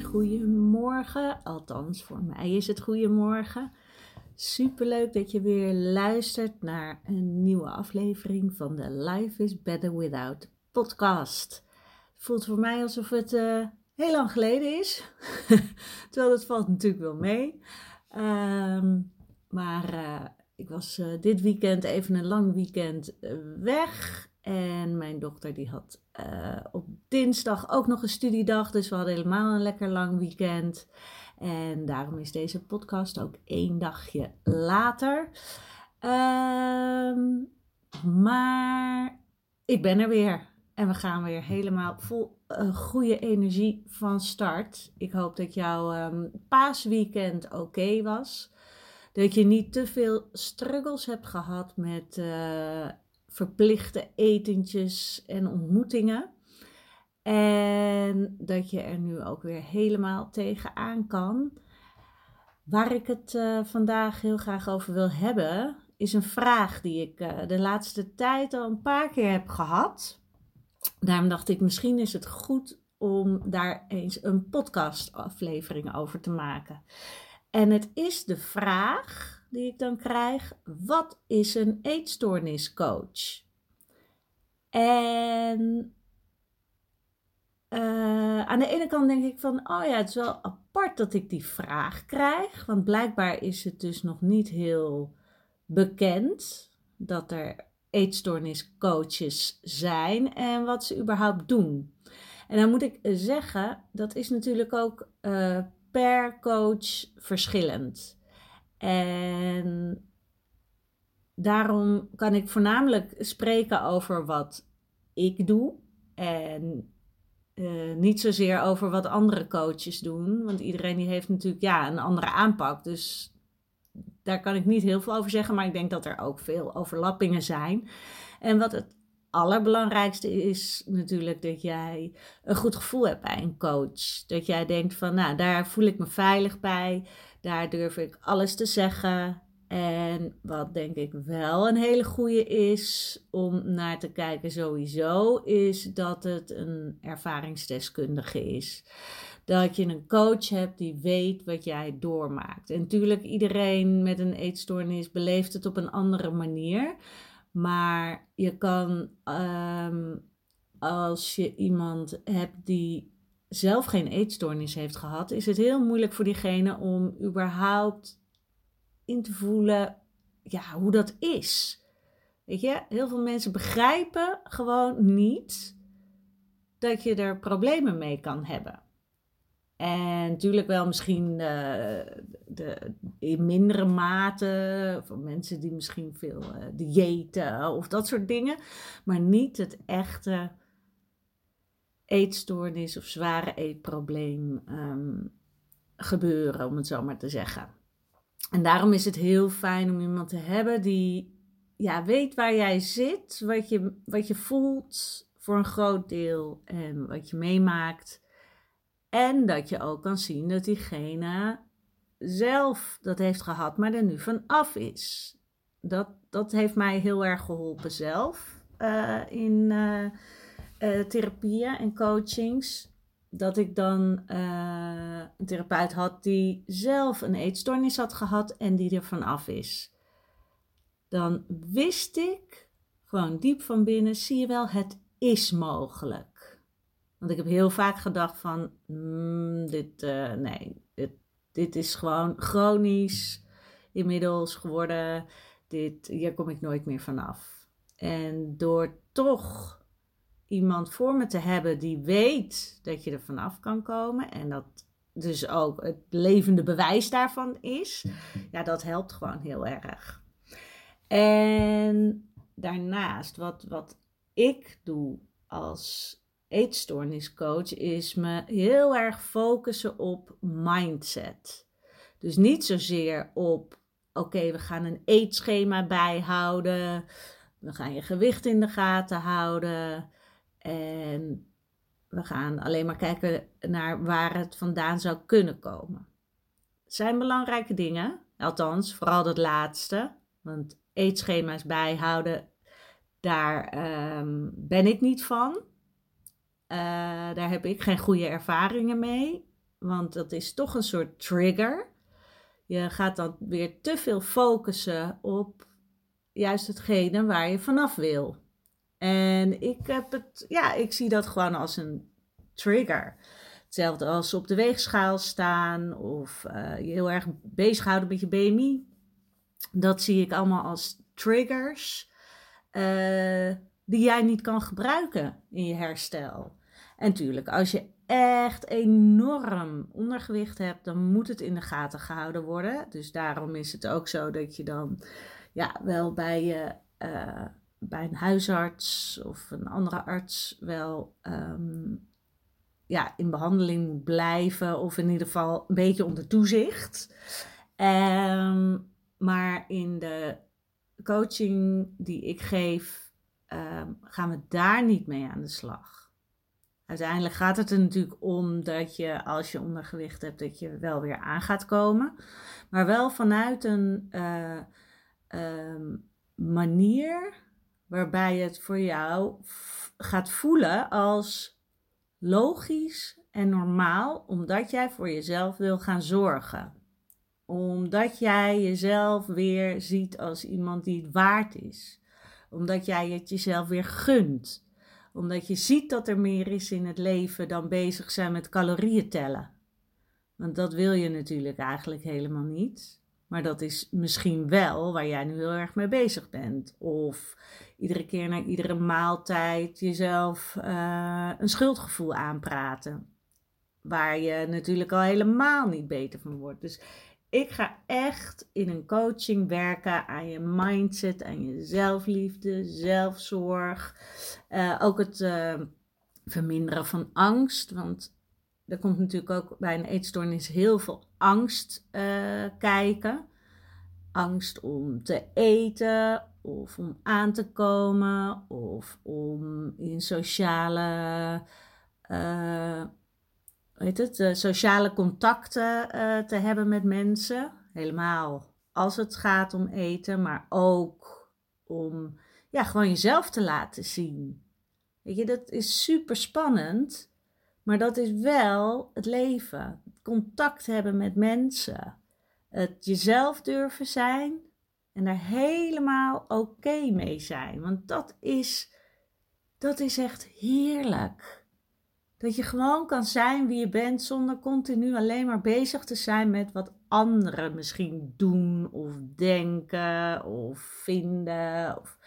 Goedemorgen. Althans, voor mij is het goedemorgen. Superleuk dat je weer luistert naar een nieuwe aflevering van de Life is Better Without podcast. Voelt voor mij alsof het uh, heel lang geleden is. Terwijl het valt natuurlijk wel mee. Um, maar uh, ik was uh, dit weekend even een lang weekend weg. En mijn dochter die had op dinsdag ook nog een studiedag. Dus we hadden helemaal een lekker lang weekend. En daarom is deze podcast ook één dagje later. Um, maar ik ben er weer. En we gaan weer helemaal vol uh, goede energie van start. Ik hoop dat jouw um, paasweekend oké was. Dat je niet te veel struggles hebt gehad met uh, verplichte etentjes en ontmoetingen. En dat je er nu ook weer helemaal tegenaan kan. Waar ik het uh, vandaag heel graag over wil hebben, is een vraag die ik uh, de laatste tijd al een paar keer heb gehad. Daarom dacht ik, misschien is het goed om daar eens een podcastaflevering over te maken. En het is de vraag die ik dan krijg: wat is een eetstoorniscoach? En uh, aan de ene kant denk ik van, oh ja, het is wel apart dat ik die vraag krijg. Want blijkbaar is het dus nog niet heel bekend dat er eetstoorniscoaches zijn en wat ze überhaupt doen. En dan moet ik zeggen, dat is natuurlijk ook uh, per coach verschillend. En daarom kan ik voornamelijk spreken over wat ik doe. En uh, niet zozeer over wat andere coaches doen. Want iedereen die heeft natuurlijk ja, een andere aanpak. Dus daar kan ik niet heel veel over zeggen. Maar ik denk dat er ook veel overlappingen zijn. En wat het allerbelangrijkste is natuurlijk dat jij een goed gevoel hebt bij een coach. Dat jij denkt van, nou, daar voel ik me veilig bij. Daar durf ik alles te zeggen. En wat denk ik wel een hele goede is om naar te kijken sowieso, is dat het een ervaringsdeskundige is. Dat je een coach hebt die weet wat jij doormaakt. En natuurlijk, iedereen met een eetstoornis beleeft het op een andere manier. Maar je kan, um, als je iemand hebt die zelf geen eetstoornis heeft gehad, is het heel moeilijk voor diegene om überhaupt in te voelen ja, hoe dat is. Weet je, heel veel mensen begrijpen gewoon niet dat je er problemen mee kan hebben. En natuurlijk wel misschien uh, de, in mindere mate, van mensen die misschien veel uh, diëten of dat soort dingen, maar niet het echte eetstoornis of zware eetprobleem um, gebeuren, om het zo maar te zeggen. En daarom is het heel fijn om iemand te hebben die ja, weet waar jij zit, wat je, wat je voelt voor een groot deel en wat je meemaakt. En dat je ook kan zien dat diegene zelf dat heeft gehad, maar er nu van af is. Dat, dat heeft mij heel erg geholpen zelf uh, in uh, therapieën en coachings dat ik dan een therapeut had die zelf een eetstoornis had gehad en die er vanaf is. Dan wist ik gewoon diep van binnen, zie je wel, het is mogelijk. Want ik heb heel vaak gedacht van, mm, dit, uh, nee, dit, dit is gewoon chronisch inmiddels geworden. Dit, hier kom ik nooit meer vanaf. En door toch iemand voor me te hebben die weet dat je er vanaf kan komen en dat dus ook het levende bewijs daarvan is, ja, dat helpt gewoon heel erg. En daarnaast, wat, wat ik doe als eetstoorniscoach, is me heel erg focussen op mindset. Dus niet zozeer op, oké, we gaan een eetschema bijhouden, we gaan je gewicht in de gaten houden en we gaan alleen maar kijken naar waar het vandaan zou kunnen komen. Het zijn belangrijke dingen, althans vooral dat laatste, want eetschema's bijhouden, daar ehm, ben ik niet van. Uh, daar heb ik geen goede ervaringen mee, want dat is toch een soort trigger. Je gaat dan weer te veel focussen op juist hetgene waar je vanaf wil. En ik heb het, ja, ik zie dat gewoon als een trigger. Hetzelfde als op de weegschaal staan of uh, je heel erg bezighouden met je BMI. Dat zie ik allemaal als triggers uh, die jij niet kan gebruiken in je herstel. En natuurlijk, als je echt enorm ondergewicht hebt, dan moet het in de gaten gehouden worden. Dus daarom is het ook zo dat je dan ja, wel bij, je, uh, bij een huisarts of een andere arts wel um, ja, in behandeling moet blijven. Of in ieder geval een beetje onder toezicht. Um, maar in de coaching die ik geef, um, gaan we daar niet mee aan de slag. Uiteindelijk gaat het er natuurlijk om dat je, als je ondergewicht hebt, dat je wel weer aan gaat komen. Maar wel vanuit een uh, um, manier waarbij het voor jou gaat voelen als logisch en normaal, omdat jij voor jezelf wil gaan zorgen. Omdat jij jezelf weer ziet als iemand die het waard is. Omdat jij het jezelf weer gunt. Omdat je ziet dat er meer is in het leven dan bezig zijn met calorieën tellen. Want dat wil je natuurlijk eigenlijk helemaal niet. Maar dat is misschien wel waar jij nu heel erg mee bezig bent. Of iedere keer na iedere maaltijd jezelf uh, een schuldgevoel aanpraten. Waar je natuurlijk al helemaal niet beter van wordt. Dus ik ga echt in een coaching werken aan je mindset, aan je zelfliefde, zelfzorg. Uh, ook het uh, verminderen van angst. Want er komt natuurlijk ook bij een eetstoornis heel veel angst uh, kijken. Angst om te eten of om aan te komen of om in sociale, weet het, sociale contacten te hebben met mensen. Helemaal als het gaat om eten, maar ook om ja, gewoon jezelf te laten zien. Weet je, dat is super spannend. Maar dat is wel het leven. Contact hebben met mensen. Het jezelf durven zijn en daar helemaal oké mee zijn. Want dat is, dat is echt heerlijk. Dat je gewoon kan zijn wie je bent zonder continu alleen maar bezig te zijn met wat anderen misschien doen of denken of vinden. Of,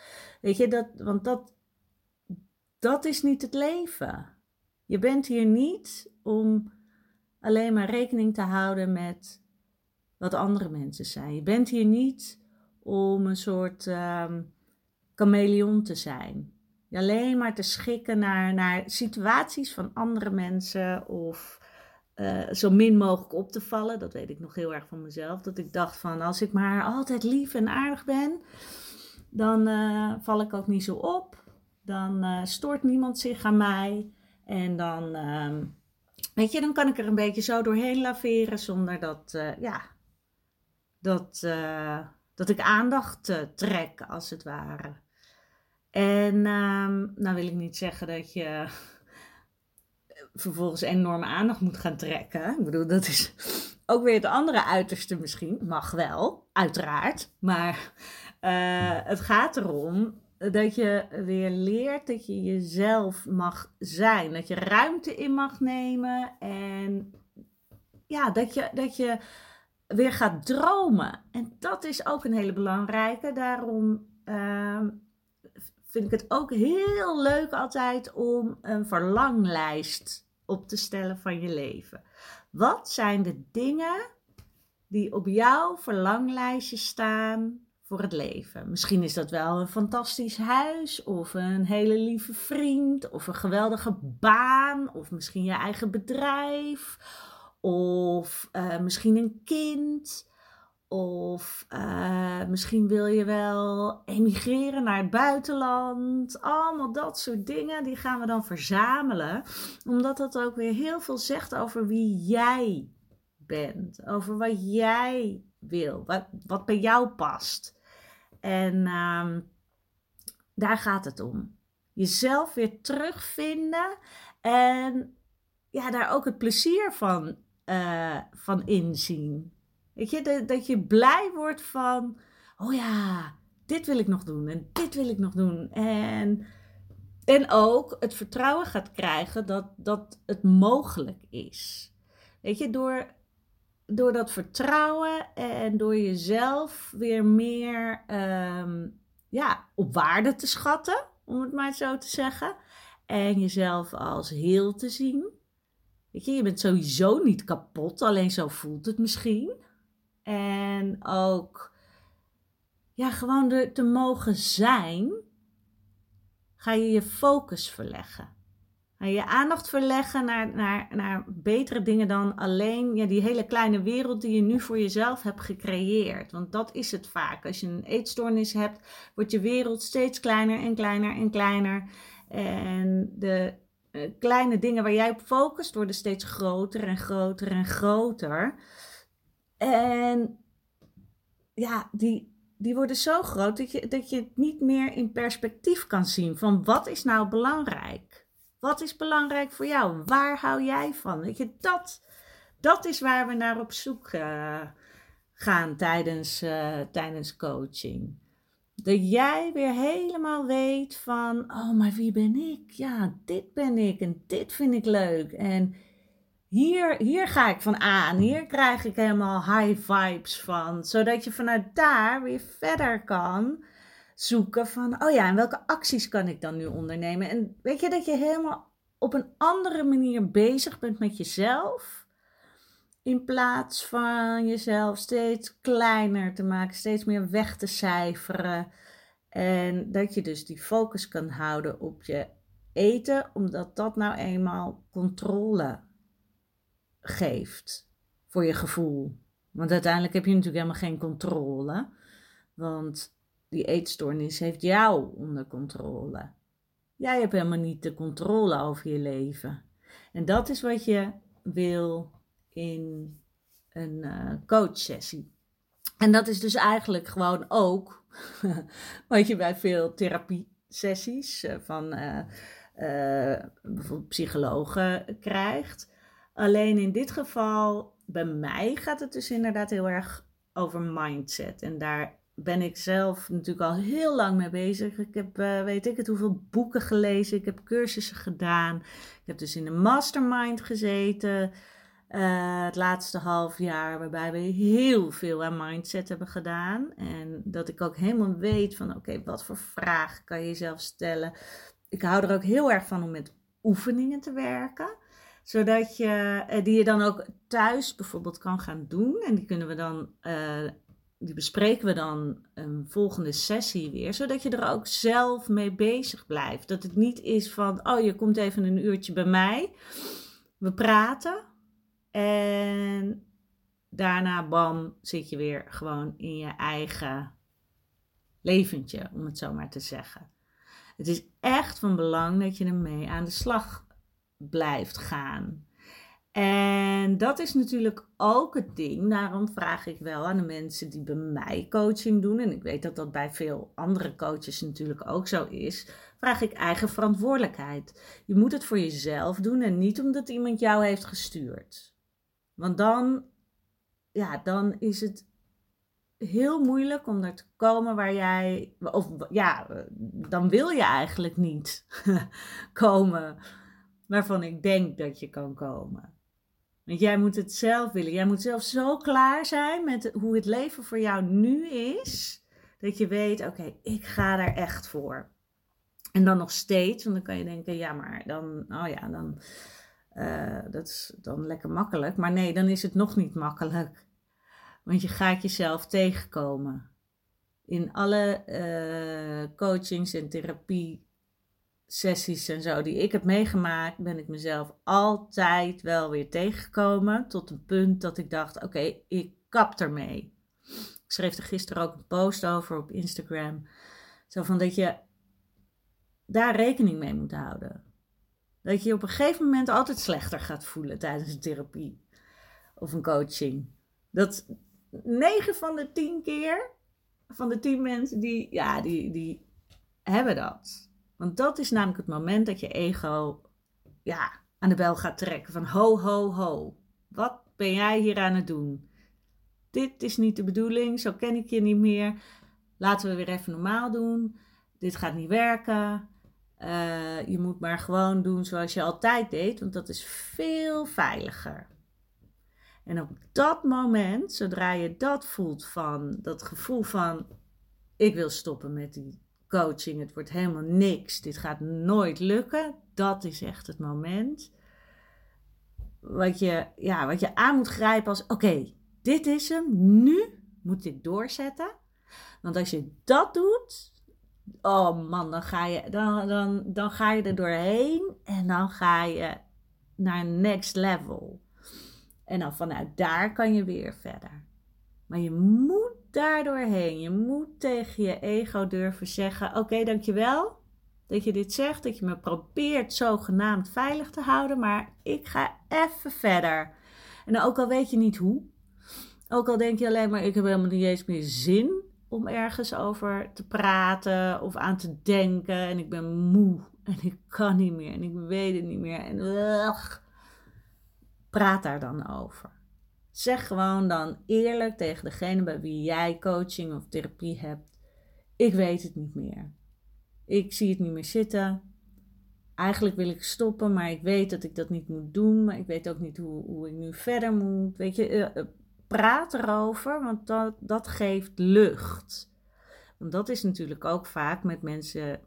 weet je, dat, want dat, dat is niet het leven. Je bent hier niet om alleen maar rekening te houden met wat andere mensen zijn. Je bent hier niet om een soort um, chameleon te zijn. Alleen maar te schikken naar, naar situaties van andere mensen of uh, zo min mogelijk op te vallen. Dat weet ik nog heel erg van mezelf. Dat ik dacht van als ik maar altijd lief en aardig ben, dan uh, val ik ook niet zo op. Dan uh, stoort niemand zich aan mij. En dan, uh, weet je, dan kan ik er een beetje zo doorheen laveren zonder dat, ja, dat, dat ik aandacht trek, als het ware. En uh, nou wil ik niet zeggen dat je vervolgens enorme aandacht moet gaan trekken. Ik bedoel, dat is ook weer het andere uiterste misschien. Mag wel, uiteraard. Maar het gaat erom dat je weer leert dat je jezelf mag zijn. Dat je ruimte in mag nemen. En ja, dat je, dat je weer gaat dromen. En dat is ook een hele belangrijke. Daarom uh, vind ik het ook heel leuk altijd om een verlanglijst op te stellen van je leven. Wat zijn de dingen die op jouw verlanglijstje staan voor het leven? Misschien is dat wel een fantastisch huis, of een hele lieve vriend, of een geweldige baan, of misschien je eigen bedrijf, of uh, misschien een kind. Of uh, misschien wil je wel emigreren naar het buitenland. Allemaal dat soort dingen, die gaan we dan verzamelen. Omdat dat ook weer heel veel zegt over wie jij bent. Over wat jij wil. Wat, wat bij jou past. En uh, daar gaat het om. Jezelf weer terugvinden. En ja, daar ook het plezier van, uh, van inzien. Weet je, dat, je blij wordt van, oh ja, dit wil ik nog doen en dit wil ik nog doen. En, en ook het vertrouwen gaat krijgen dat, dat het mogelijk is. Weet je, door, door dat vertrouwen en door jezelf weer meer um, ja, op waarde te schatten, om het maar zo te zeggen. En jezelf als heel te zien. Weet je, je bent sowieso niet kapot, alleen zo voelt het misschien. En ook ja, gewoon er te mogen zijn, ga je je focus verleggen. Ga je aandacht verleggen naar, naar, naar betere dingen dan alleen ja, die hele kleine wereld die je nu voor jezelf hebt gecreëerd. Want dat is het vaak. Als je een eetstoornis hebt, wordt je wereld steeds kleiner en kleiner en kleiner. En de uh, kleine dingen waar jij op focust worden steeds groter en groter en groter. En ja, die, die worden zo groot dat je, dat je het niet meer in perspectief kan zien. Van wat is nou belangrijk? Wat is belangrijk voor jou? Waar hou jij van? Weet je, dat, dat is waar we naar op zoek uh, gaan tijdens, uh, tijdens coaching. Dat jij weer helemaal weet van, oh, maar wie ben ik? Ja, dit ben ik en dit vind ik leuk. En hier, hier ga ik van aan. Hier krijg ik helemaal high vibes van. Zodat je vanuit daar weer verder kan zoeken van, oh ja, en welke acties kan ik dan nu ondernemen? En weet je dat je helemaal op een andere manier bezig bent met jezelf. In plaats van jezelf steeds kleiner te maken, steeds meer weg te cijferen. En dat je dus die focus kan houden op je eten, omdat dat nou eenmaal controle geeft voor je gevoel. Want uiteindelijk heb je natuurlijk helemaal geen controle. Want die eetstoornis heeft jou onder controle. Jij hebt helemaal niet de controle over je leven. En dat is wat je wil in een uh, coachsessie. En dat is dus eigenlijk gewoon ook wat je bij veel therapiesessies uh, van uh, bijvoorbeeld psychologen krijgt. Alleen in dit geval, bij mij gaat het dus inderdaad heel erg over mindset. En daar ben ik zelf natuurlijk al heel lang mee bezig. Ik heb, uh, weet ik het, hoeveel boeken gelezen. Ik heb cursussen gedaan. Ik heb dus in de mastermind gezeten. Uh, het laatste half jaar, waarbij we heel veel aan mindset hebben gedaan. En dat ik ook helemaal weet van, oké, wat voor vragen kan je jezelf stellen. Ik hou er ook heel erg van om met oefeningen te werken zodat je, eh, die je dan ook thuis bijvoorbeeld kan gaan doen. En die kunnen we dan, uh, die bespreken we dan een volgende sessie weer. Zodat je er ook zelf mee bezig blijft. Dat het niet is van, oh je komt even een uurtje bij mij. We praten. En daarna, bam, zit je weer gewoon in je eigen leventje, om het zo maar te zeggen. Het is echt van belang dat je ermee aan de slag blijft gaan. En dat is natuurlijk ook het ding. Daarom vraag ik wel aan de mensen die bij mij coaching doen. En ik weet dat dat bij veel andere coaches natuurlijk ook zo is. Vraag ik eigen verantwoordelijkheid. Je moet het voor jezelf doen en niet omdat iemand jou heeft gestuurd. Want dan, ja, dan is het heel moeilijk om er te komen waar jij. Of ja, dan wil je eigenlijk niet komen waarvan ik denk dat je kan komen. Want jij moet het zelf willen. Jij moet zelf zo klaar zijn met hoe het leven voor jou nu is. Dat je weet, oké, ik ga er echt voor. En dan nog steeds, want dan kan je denken, ja, maar dan, oh ja, dan, uh, dat is dan lekker makkelijk. Maar nee, dan is het nog niet makkelijk. Want je gaat jezelf tegenkomen. In alle uh, coachings en therapie sessies en zo die ik heb meegemaakt, ben ik mezelf altijd wel weer tegengekomen. Tot een punt dat ik dacht: oké, ik kap ermee. Ik schreef er gisteren ook een post over op Instagram. Zo van dat je daar rekening mee moet houden. Dat je op een gegeven moment altijd slechter gaat voelen tijdens een therapie of een coaching. Dat 9 van de 10 keer van de 10 mensen die, ja, die, die hebben dat. Want dat is namelijk het moment dat je ego ja, aan de bel gaat trekken. Van ho, ho, ho. Wat ben jij hier aan het doen? Dit is niet de bedoeling, zo ken ik je niet meer. Laten we weer even normaal doen. Dit gaat niet werken. Uh, je moet maar gewoon doen zoals je altijd deed, want dat is veel veiliger. En op dat moment, zodra je dat voelt van dat gevoel van ik wil stoppen met die coaching, het wordt helemaal niks, dit gaat nooit lukken, dat is echt het moment wat je, ja, wat je aan moet grijpen als oké, dit is hem, nu moet ik doorzetten. Want als je dat doet, oh man, dan ga je, dan, dan, dan ga je er doorheen en dan ga je naar next level. En dan vanuit daar kan je weer verder. Maar je moet daar doorheen. Je moet tegen je ego durven zeggen: Oké, dankjewel dat je dit zegt. Dat je me probeert zogenaamd veilig te houden. Maar ik ga even verder. En ook al weet je niet hoe. Ook al denk je alleen maar: Ik heb helemaal niet eens meer zin om ergens over te praten of aan te denken. En ik ben moe en ik kan niet meer en ik weet het niet meer. En praat daar dan over. Zeg gewoon dan eerlijk tegen degene bij wie jij coaching of therapie hebt: Ik weet het niet meer. Ik zie het niet meer zitten. Eigenlijk wil ik stoppen, maar ik weet dat ik dat niet moet doen. Maar ik weet ook niet hoe, hoe ik nu verder moet. Weet je, uh, praat erover, want dat, dat geeft lucht. Want dat is natuurlijk ook vaak met mensen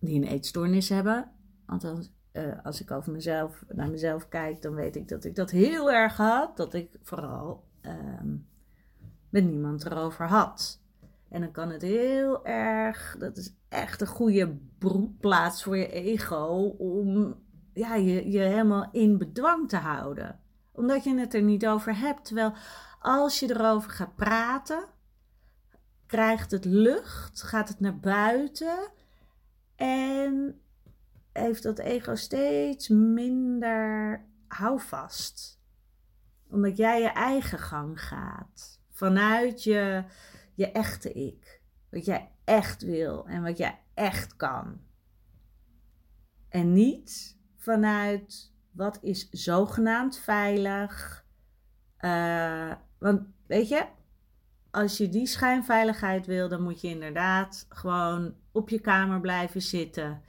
die een eetstoornis hebben. Althans, uh, als ik over mezelf, naar mezelf kijk, dan weet ik dat ik dat heel erg had. Dat ik vooral uh, met niemand erover had. En dan kan het heel erg, dat is echt een goede broedplaats voor je ego om ja, je, je helemaal in bedwang te houden. Omdat je het er niet over hebt. Terwijl als je erover gaat praten, krijgt het lucht, gaat het naar buiten en heeft dat ego steeds minder houvast. Omdat jij je eigen gang gaat. Vanuit je, je echte ik. Wat jij echt wil en wat jij echt kan. En niet vanuit wat is zogenaamd veilig. Uh, want weet je, als je die schijnveiligheid wil, dan moet je inderdaad gewoon op je kamer blijven zitten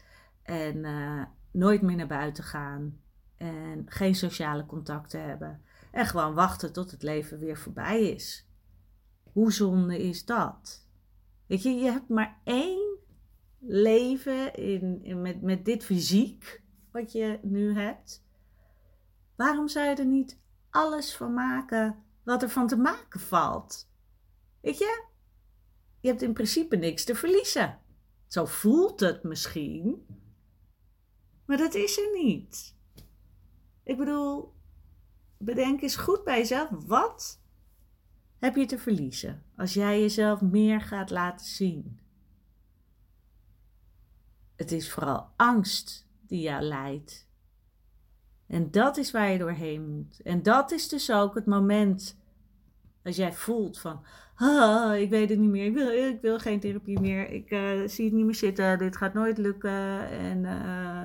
en uh, nooit meer naar buiten gaan en geen sociale contacten hebben en gewoon wachten tot het leven weer voorbij is. Hoe zonde is dat? Weet je, je hebt maar één leven in, in met, met dit fysiek wat je nu hebt. Waarom zou je er niet alles van maken wat er van te maken valt. Weet je? Je hebt in principe niks te verliezen. Zo voelt het misschien. Maar dat is er niet. Ik bedoel, bedenk eens goed bij jezelf. Wat heb je te verliezen als jij jezelf meer gaat laten zien? Het is vooral angst die jou leidt. En dat is waar je doorheen moet. En dat is dus ook het moment als jij voelt van, ah, ik weet het niet meer, ik wil, ik wil geen therapie meer, ik uh, zie het niet meer zitten, dit gaat nooit lukken. En uh,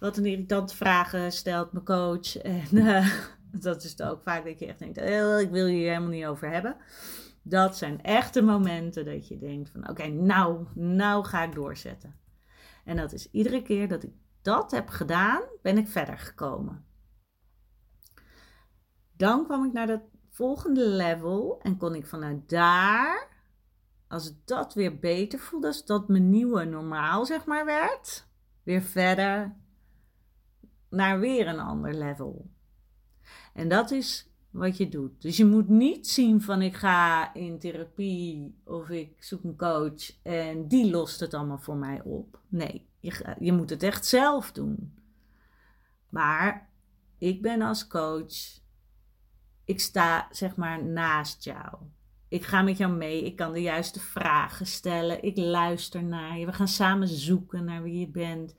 wat een irritante vragen stelt mijn coach. En uh, dat is ook vaak dat je echt denkt, ik wil hier helemaal niet over hebben. Dat zijn echte momenten dat je denkt van, oké, nou, nou ga ik doorzetten. En dat is iedere keer dat ik dat heb gedaan, ben ik verder gekomen. Dan kwam ik naar dat volgende level en kon ik vanuit daar als dat weer beter voelt, als dat mijn nieuwe normaal, zeg maar, werd, weer verder naar weer een ander level. En dat is wat je doet. Dus je moet niet zien van ik ga in therapie of ik zoek een coach en die lost het allemaal voor mij op. Nee, je, je moet het echt zelf doen. Maar ik ben als coach, ik sta zeg maar naast jou. Ik ga met jou mee, ik kan de juiste vragen stellen, ik luister naar je. We gaan samen zoeken naar wie je bent.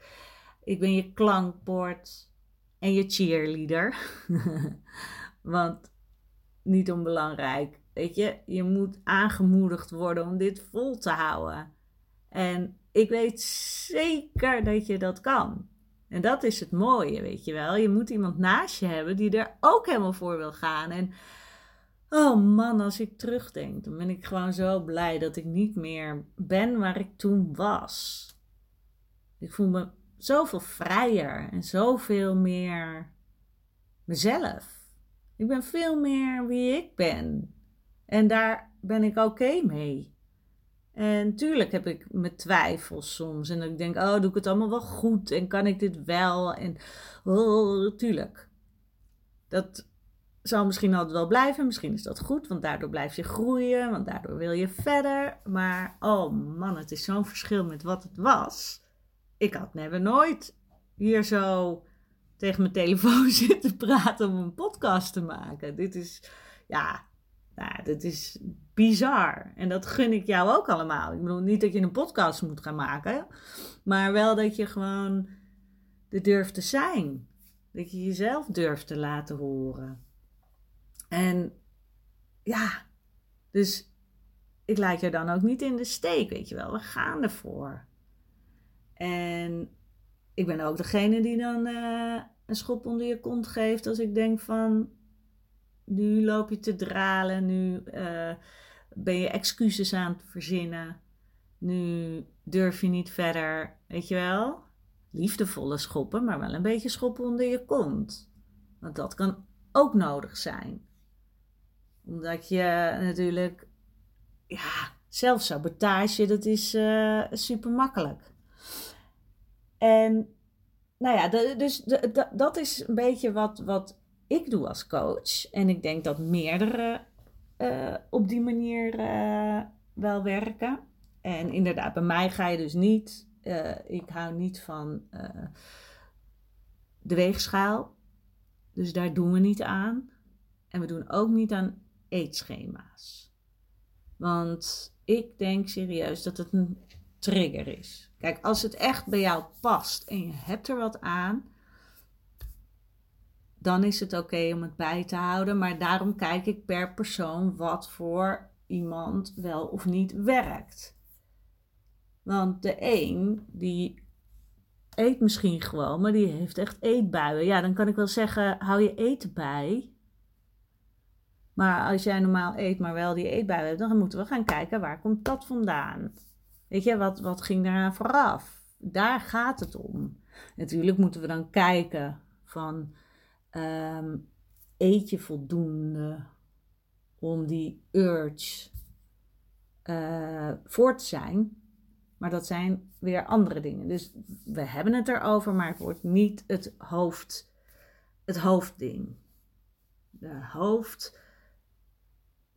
Ik ben je klankbord en je cheerleader. Want niet onbelangrijk, weet je, je moet aangemoedigd worden om dit vol te houden. En ik weet zeker dat je dat kan. En dat is het mooie, weet je wel. Je moet iemand naast je hebben die er ook helemaal voor wil gaan. En oh man, als ik terugdenk, dan ben ik gewoon zo blij dat ik niet meer ben waar ik toen was. Ik voel me zoveel vrijer en zoveel meer mezelf. Ik ben veel meer wie ik ben. En daar ben ik oké mee. En tuurlijk heb ik mijn twijfels soms. En dan denk ik, oh, doe ik het allemaal wel goed? En kan ik dit wel? En oh, tuurlijk. Dat zal misschien altijd wel blijven. Misschien is dat goed, want daardoor blijf je groeien. Want daardoor wil je verder. Maar, oh man, het is zo'n verschil met wat het was. Ik had never nooit hier zo tegen mijn telefoon zitten praten om een podcast te maken. Dit is, ja, nou, dit is bizar. En dat gun ik jou ook allemaal. Ik bedoel niet dat je een podcast moet gaan maken, maar wel dat je gewoon er durft te zijn. Dat je jezelf durft te laten horen. En ja, dus ik laat je dan ook niet in de steek, weet je wel. We gaan ervoor. En ik ben ook degene die dan uh, een schop onder je kont geeft als ik denk van nu loop je te dralen, nu uh, ben je excuses aan het verzinnen, nu durf je niet verder, weet je wel? Liefdevolle schoppen, maar wel een beetje schoppen onder je kont. Want dat kan ook nodig zijn. Omdat je natuurlijk, ja, zelfsabotage, dat is uh, super makkelijk. En nou ja, dus dat is een beetje wat, wat ik doe als coach. En ik denk dat meerdere uh, op die manier uh, wel werken. En inderdaad, bij mij ga je dus niet. Uh, ik hou niet van de weegschaal. Dus daar doen we niet aan. En we doen ook niet aan eetschema's. Want ik denk serieus dat het een trigger is. Kijk, als het echt bij jou past en je hebt er wat aan, dan is het oké om het bij te houden. Maar daarom kijk ik per persoon wat voor iemand wel of niet werkt. Want de een die eet misschien gewoon, maar die heeft echt eetbuien. Ja, dan kan ik wel zeggen, hou je eten bij. Maar als jij normaal eet, maar wel die eetbuien hebt, dan moeten we gaan kijken waar komt dat vandaan. Weet je, wat, wat ging daaraan vooraf? Daar gaat het om. Natuurlijk moeten we dan kijken van, um, eet je voldoende om die urge uh, voor te zijn? Maar dat zijn weer andere dingen. Dus we hebben het erover, maar het wordt niet het, hoofd, het hoofdding. De hoofd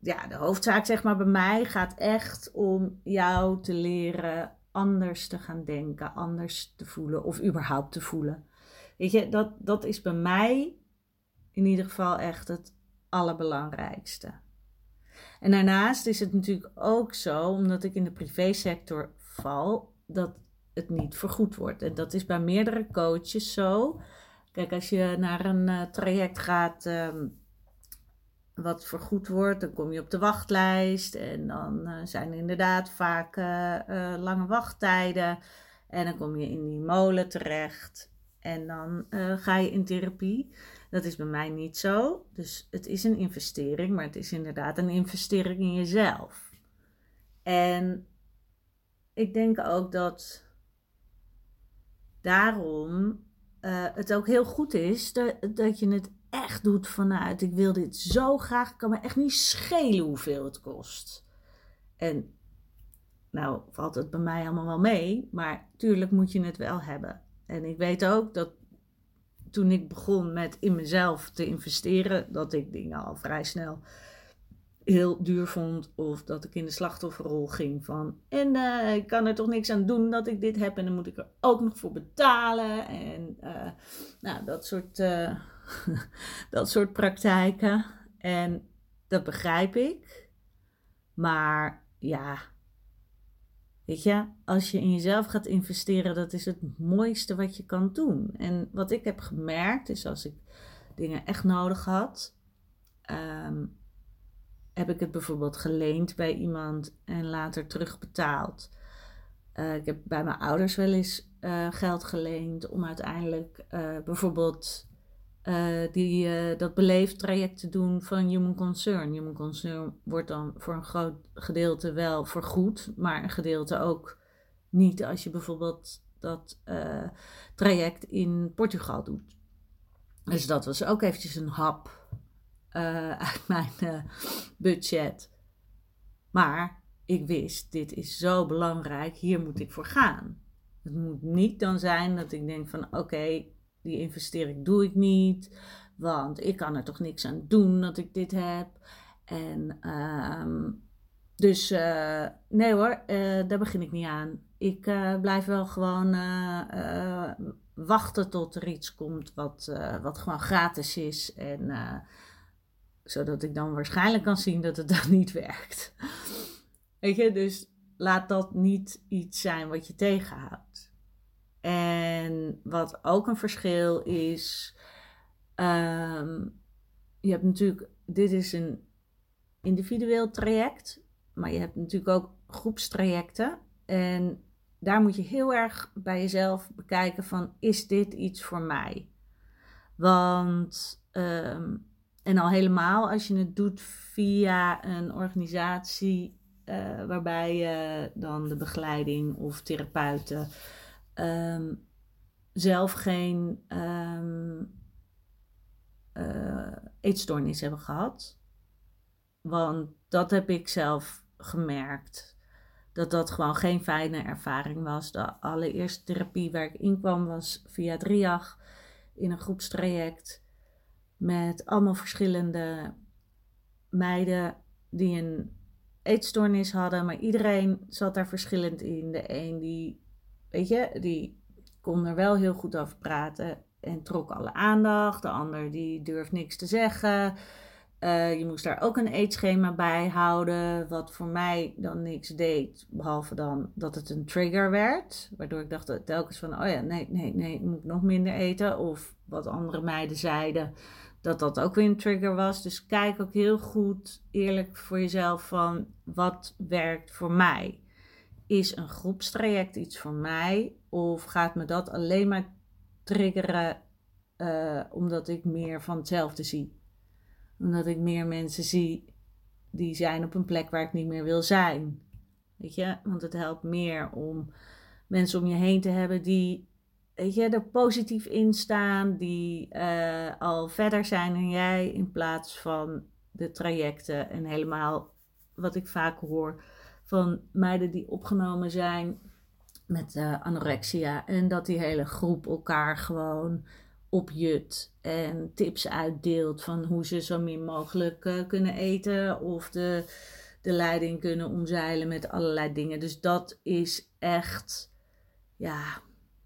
ja, de hoofdzaak zeg maar bij mij gaat echt om jou te leren anders te gaan denken, anders te voelen of überhaupt te voelen. Weet je, dat, dat is bij mij in ieder geval echt het allerbelangrijkste. En daarnaast is het natuurlijk ook zo, omdat ik in de privésector val, dat het niet vergoed wordt. En dat is bij meerdere coaches zo. Kijk, als je naar een uh, traject gaat. Ehm, wat vergoed wordt, dan kom je op de wachtlijst en dan uh, zijn er inderdaad vaak uh, lange wachttijden. En dan kom je in die molen terecht en dan ga je in therapie. Dat is bij mij niet zo. Dus het is een investering, maar het is inderdaad een investering in jezelf. En ik denk ook dat daarom het ook heel goed is dat, dat je het echt doet vanuit ik wil dit zo graag, kan me echt niet schelen hoeveel het kost. En nou valt het bij mij allemaal wel mee, maar tuurlijk moet je het wel hebben. En ik weet ook dat toen ik begon met in mezelf te investeren, dat ik dingen al vrij snel heel duur vond. Of dat ik in de slachtofferrol ging van. En uh, ik kan er toch niks aan doen dat ik dit heb. En dan moet ik er ook nog voor betalen. En uh, nou, dat soort, uh, dat soort praktijken. En dat begrijp ik. Maar ja. Weet je, als je in jezelf gaat investeren, dat is het mooiste wat je kan doen. En wat ik heb gemerkt is als ik dingen echt nodig had. Um, heb ik het bijvoorbeeld geleend bij iemand en later terugbetaald. Uh, ik heb bij mijn ouders wel eens uh, geld geleend om uiteindelijk uh, bijvoorbeeld die, dat beleeftraject te doen van Human Concern. Human Concern wordt dan voor een groot gedeelte wel vergoed, maar een gedeelte ook niet als je bijvoorbeeld dat traject in Portugal doet. Dus dat was ook eventjes een hap uh, uit mijn uh, budget. Maar ik wist, dit is zo belangrijk, hier moet ik voor gaan. Het moet niet dan zijn dat ik denk van oké, die investering doe ik niet, want ik kan er toch niks aan doen dat ik dit heb. En uh, dus uh, nee hoor, daar begin ik niet aan. Ik blijf wel gewoon wachten tot er iets komt wat, wat gewoon gratis is. En zodat ik dan waarschijnlijk kan zien dat het dan niet werkt. Weet je, dus laat dat niet iets zijn wat je tegenhoudt. En wat ook een verschil is, um, je hebt natuurlijk, dit is een individueel traject, maar je hebt natuurlijk ook groepstrajecten. En daar moet je heel erg bij jezelf bekijken van, is dit iets voor mij? Want um, en al helemaal als je het doet via een organisatie uh, waarbij je dan de begeleiding of therapeuten um, zelf geen um, uh, eetstoornis hebben gehad. Want dat heb ik zelf gemerkt. Dat dat gewoon geen fijne ervaring was. De allereerste therapie waar ik in kwam was via Driag in een groepstraject met allemaal verschillende meiden die een eetstoornis hadden, maar iedereen zat daar verschillend in. De een die, weet je, die kon er wel heel goed over praten en trok alle aandacht. De ander die durft niks te zeggen. Uh, je moest daar ook een eetschema bij houden, wat voor mij dan niks deed, behalve dan dat het een trigger werd. Waardoor ik dacht telkens van, oh ja, nee, nee, nee, moet ik nog minder eten. Of wat andere meiden zeiden, dat dat ook weer een trigger was. Dus kijk ook heel goed eerlijk voor jezelf van wat werkt voor mij. Is een groepstraject iets voor mij? Of gaat me dat alleen maar triggeren uh, omdat ik meer van hetzelfde zie? Omdat ik meer mensen zie die zijn op een plek waar ik niet meer wil zijn. Weet je? Want het helpt meer om mensen om je heen te hebben die weet je, er positief in staan, die uh, al verder zijn dan jij, in plaats van de trajecten. En helemaal wat ik vaak hoor van meiden die opgenomen zijn met uh, anorexia. En dat die hele groep elkaar gewoon opjut en tips uitdeelt van hoe ze zo min mogelijk uh, kunnen eten of de, de leiding kunnen omzeilen met allerlei dingen. Dus dat is echt, ja,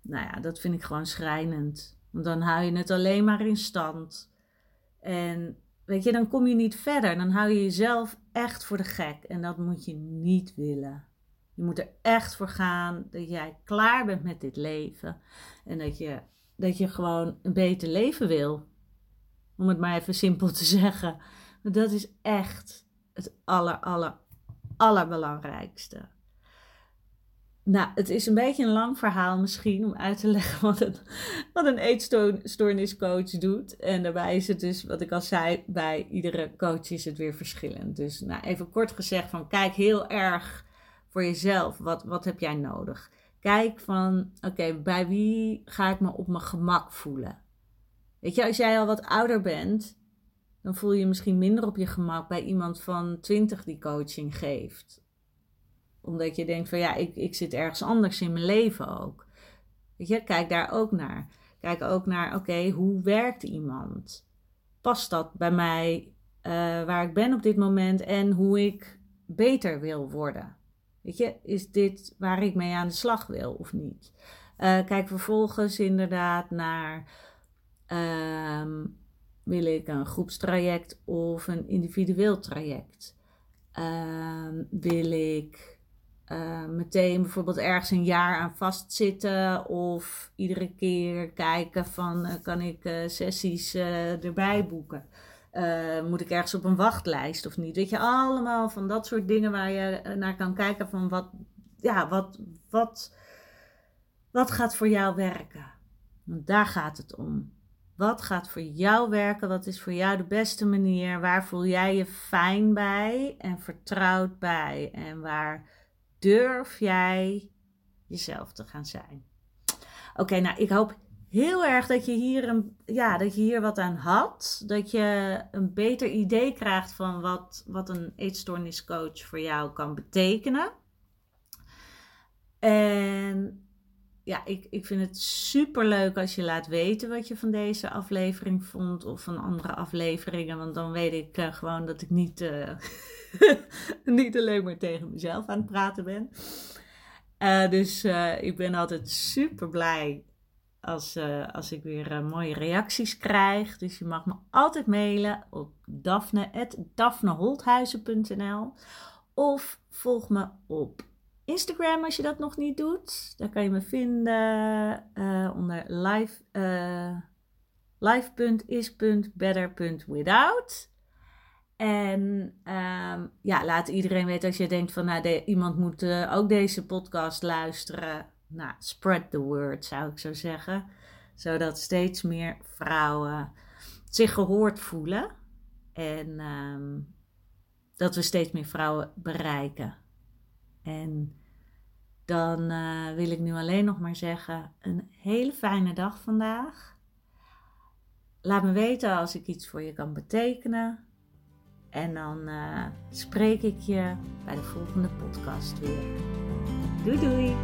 nou ja, dat vind ik gewoon schrijnend. Want dan hou je het alleen maar in stand. En weet je, dan kom je niet verder. Dan hou je jezelf echt voor de gek. En dat moet je niet willen. Je moet er echt voor gaan dat jij klaar bent met dit leven. En dat je, dat je gewoon een beter leven wil. Om het maar even simpel te zeggen. Dat is echt het aller, aller, allerbelangrijkste. Nou, het is een beetje een lang verhaal misschien om uit te leggen wat een, wat een eetstoorniscoach doet. En daarbij is het dus, wat ik al zei, bij iedere coach is het weer verschillend. Dus nou, even kort gezegd van kijk heel erg voor jezelf. Wat, wat heb jij nodig? Kijk van, oké, bij wie ga ik me op mijn gemak voelen? Weet je, als jij al wat ouder bent, dan voel je je misschien minder op je gemak bij iemand van 20 die coaching geeft Omdat je denkt van ja, ik, ik zit ergens anders in mijn leven ook. Weet je, kijk daar ook naar. Kijk ook naar, oké, hoe werkt iemand? Past dat bij mij uh, waar ik ben op dit moment en hoe ik beter wil worden? Weet je, is dit waar ik mee aan de slag wil of niet? Uh, kijk vervolgens inderdaad naar um, wil ik een groepstraject of een individueel traject? Uh, wil ik uh, meteen bijvoorbeeld ergens een jaar aan vastzitten of iedere keer kijken van uh, kan ik uh, sessies erbij boeken? moet ik ergens op een wachtlijst of niet? Weet je, allemaal van dat soort dingen waar je naar kan kijken van wat, ja, wat, wat, wat gaat voor jou werken? Want daar gaat het om. Wat gaat voor jou werken? Wat is voor jou de beste manier? Waar voel jij je fijn bij en vertrouwd bij? En waar durf jij jezelf te gaan zijn? Oké, nou, ik hoop heel erg dat je, hier een, ja, dat je hier wat aan had. Dat je een beter idee krijgt van wat, wat een eetstoorniscoach voor jou kan betekenen. En ja, ik, ik vind het super leuk als je laat weten wat je van deze aflevering vond of van andere afleveringen. Want dan weet ik uh, gewoon dat ik niet, uh, niet alleen maar tegen mezelf aan het praten ben. Uh, dus ik ben altijd super blij als, als ik weer mooie reacties krijg. Dus je mag me altijd mailen op daphne.daphneholthuizen.nl of volg me op Instagram als je dat nog niet doet. Daar kan je me vinden onder live, live.is.better.without. En um, ja, laat iedereen weten als je denkt van nou, iemand moet uh, ook deze podcast luisteren. Nou, spread the word zou ik zo zeggen. Zodat steeds meer vrouwen zich gehoord voelen. En um, dat we steeds meer vrouwen bereiken. En dan uh, wil ik nu alleen nog maar zeggen: een hele fijne dag vandaag. Laat me weten als ik iets voor je kan betekenen. En dan uh, spreek ik je bij de volgende podcast weer. Doei doei!